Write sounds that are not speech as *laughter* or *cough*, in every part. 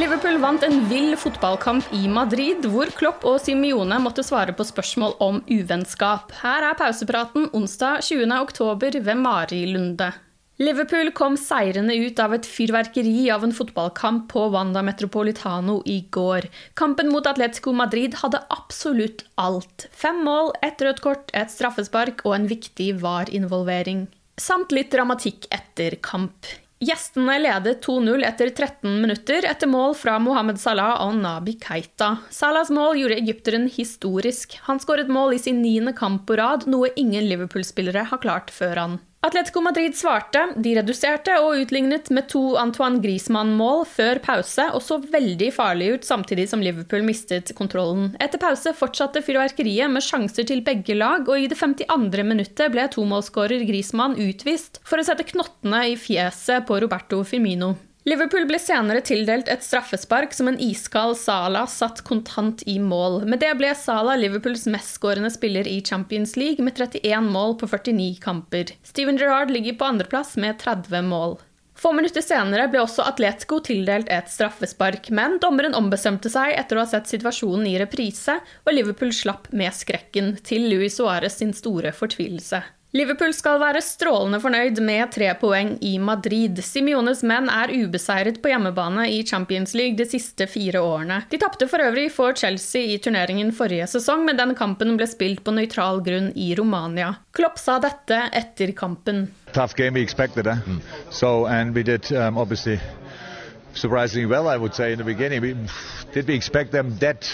Liverpool vant en vill fotballkamp i Madrid, hvor Klopp og Simione måtte svare på spørsmål om uvennskap. Her er pausepraten onsdag 20. oktober ved Mari Lunde. Liverpool kom seirende ut av et fyrverkeri av en fotballkamp på Wanda Metropolitano i går. Kampen mot Atletico Madrid hadde absolutt alt. Fem mål, ett rødt kort, et straffespark og en viktig VAR-involvering. Samt litt dramatikk etter kamp. Gjestene ledet 2-0 etter 13 minutter etter mål fra Mohammed Salah og Nabi Keita. Salahs mål gjorde egypteren historisk. Han skåret mål i sin niende kamp på rad, noe ingen Liverpool-spillere har klart før han. Atletico Madrid svarte, de reduserte og utlignet med to Antoine Griezmann-mål før pause, og så veldig farlig ut samtidig som Liverpool mistet kontrollen. Etter pause fortsatte fyrverkeriet med sjanser til begge lag, og i det 52. minuttet ble tomålsskårer Griezmann utvist for å sette knottene i fjeset på Roberto Firmino. Liverpool ble senere tildelt et straffespark som en iskald Salah satt kontant i mål. Med det ble Salah Liverpools mestskårende spiller i Champions League med 31 mål på 49 kamper. Steven Gerrard ligger på andreplass med 30 mål. Få minutter senere ble også Atletico tildelt et straffespark, men dommeren ombestemte seg etter å ha sett situasjonen i reprise, og Liverpool slapp med skrekken, til Luis Suárez sin store fortvilelse. Liverpool skal være strålende fornøyd med tre poeng i Madrid. Simiones menn er ubeseiret på hjemmebane i Champions League de siste fire årene. De tapte for øvrig for Chelsea i turneringen forrige sesong, men den kampen ble spilt på nøytral grunn i Romania. Klopp sa dette etter kampen. tough game we expected. Eh? So, and we did um, obviously surprisingly well, I would say, in the beginning. We, did we expect them that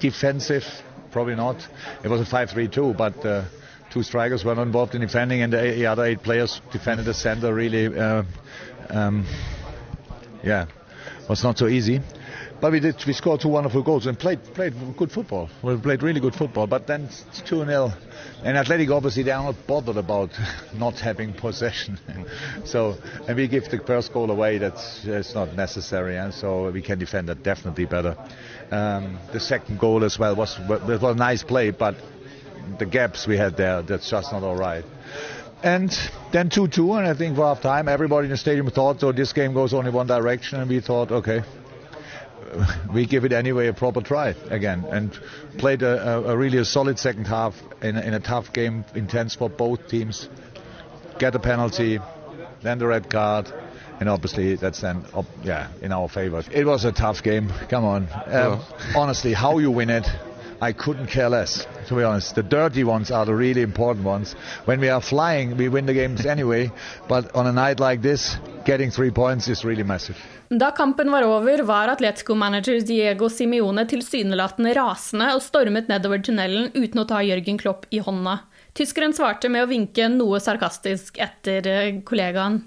defensive? Probably not. It was a 5 3 2, but uh, two strikers were not involved in defending, and the, the other eight players defended the center really. Uh, um, yeah, was not so easy. But we did. We scored two wonderful goals and played played good football. We played really good football. But then it's two 0 and Athletic obviously they are not bothered about *laughs* not having possession. *laughs* so and we give the first goal away. That's that's not necessary, and so we can defend that definitely better. Um, the second goal as well was was a nice play, but the gaps we had there that's just not all right. And then 2 2, and I think for half time, everybody in the stadium thought so this game goes only one direction, and we thought, okay, *laughs* we give it anyway a proper try again and played a, a, a really a solid second half in, a- in a tough game, intense for both teams. Get a penalty, then the red card, and obviously that's then up, yeah in our favor. It was a tough game. Come on, um, honestly, how you win it, I couldn't care less. To be honest, the dirty ones are the really important ones. When we are flying, we win the games *laughs* anyway. But on a night like this, getting three points is really massive. Da kampen var over, var Atletico-manager Diego Simione tilsynelatende rasende og stormet nedover tunnelen uten å ta Jørgen Klopp i hånda. Tyskeren svarte med å vinke noe sarkastisk etter eh, kollegaen.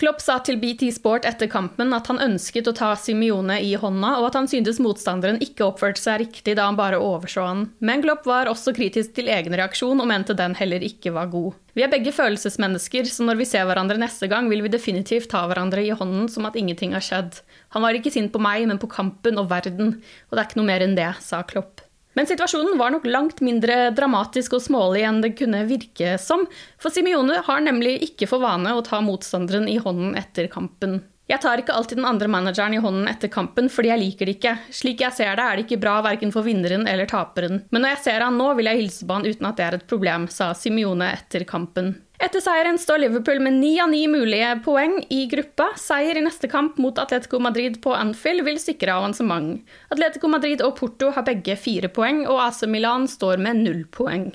Klopp sa til BT Sport etter kampen at han ønsket å ta Simione i hånda, og at han syntes motstanderen ikke oppførte seg riktig da han bare overså han. Men Klopp var også kritisk til egen reaksjon og mente den heller ikke var god. Vi er begge følelsesmennesker, så når vi ser hverandre neste gang, vil vi definitivt ta hverandre i hånden som at ingenting har skjedd. Han var ikke sint på meg, men på kampen og verden, og det er ikke noe mer enn det, sa Klopp. Men situasjonen var nok langt mindre dramatisk og smålig enn det kunne virke som, for Simione har nemlig ikke for vane å ta motstanderen i hånden etter kampen. Jeg tar ikke alltid den andre manageren i hånden etter kampen fordi jeg liker det ikke. Slik jeg ser det, er det ikke bra verken for vinneren eller taperen. Men når jeg ser han nå, vil jeg hilse på han uten at det er et problem, sa Simione etter kampen. Etter seieren står Liverpool med ni av ni mulige poeng i gruppa. Seier i neste kamp mot Atletico Madrid på Anfield vil sikre avansement. Atletico Madrid og Porto har begge fire poeng, og AC Milan står med null poeng.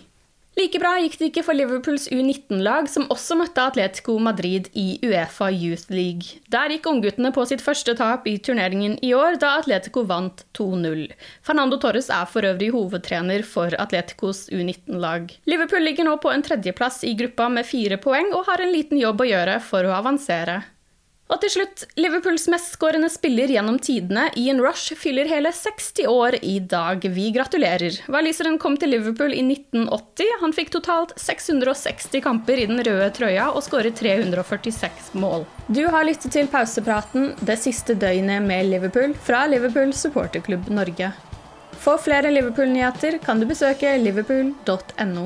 Like bra gikk det ikke for Liverpools U19-lag, som også møtte Atletico Madrid i Uefa Youth League. Der gikk ungguttene på sitt første tap i turneringen i år, da Atletico vant 2-0. Fernando Torres er for øvrig hovedtrener for Atleticos U19-lag. Liverpool ligger nå på en tredjeplass i gruppa med fire poeng, og har en liten jobb å gjøre for å avansere. Og til slutt, Liverpools mestskårende spiller gjennom tidene, Ian Rush, fyller hele 60 år i dag. Vi gratulerer. Waliseren kom til Liverpool i 1980. Han fikk totalt 660 kamper i den røde trøya og skåret 346 mål. Du har lyttet til pausepraten det siste døgnet med Liverpool fra Liverpool supporterklubb Norge. For flere Liverpool-nyheter kan du besøke liverpool.no.